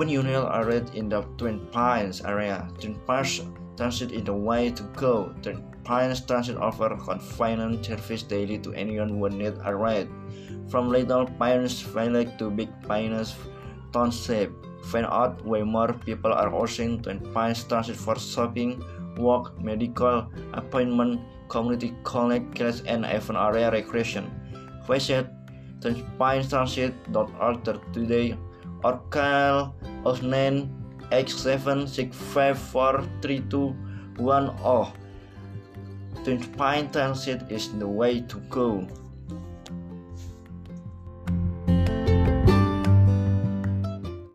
When you are in the Twin Pines area, Twin Pines Transit is the way to go. Twin Pines Transit offers convenient service daily to anyone who needs a ride. From Little Pines Village to Big Pines Township, find out why more people are using Twin Pines Transit for shopping, work, medical appointment, community college, class, and even area recreation. Visit twinpinestransit.org today or call 09 Twin Pine Transit is the way to go.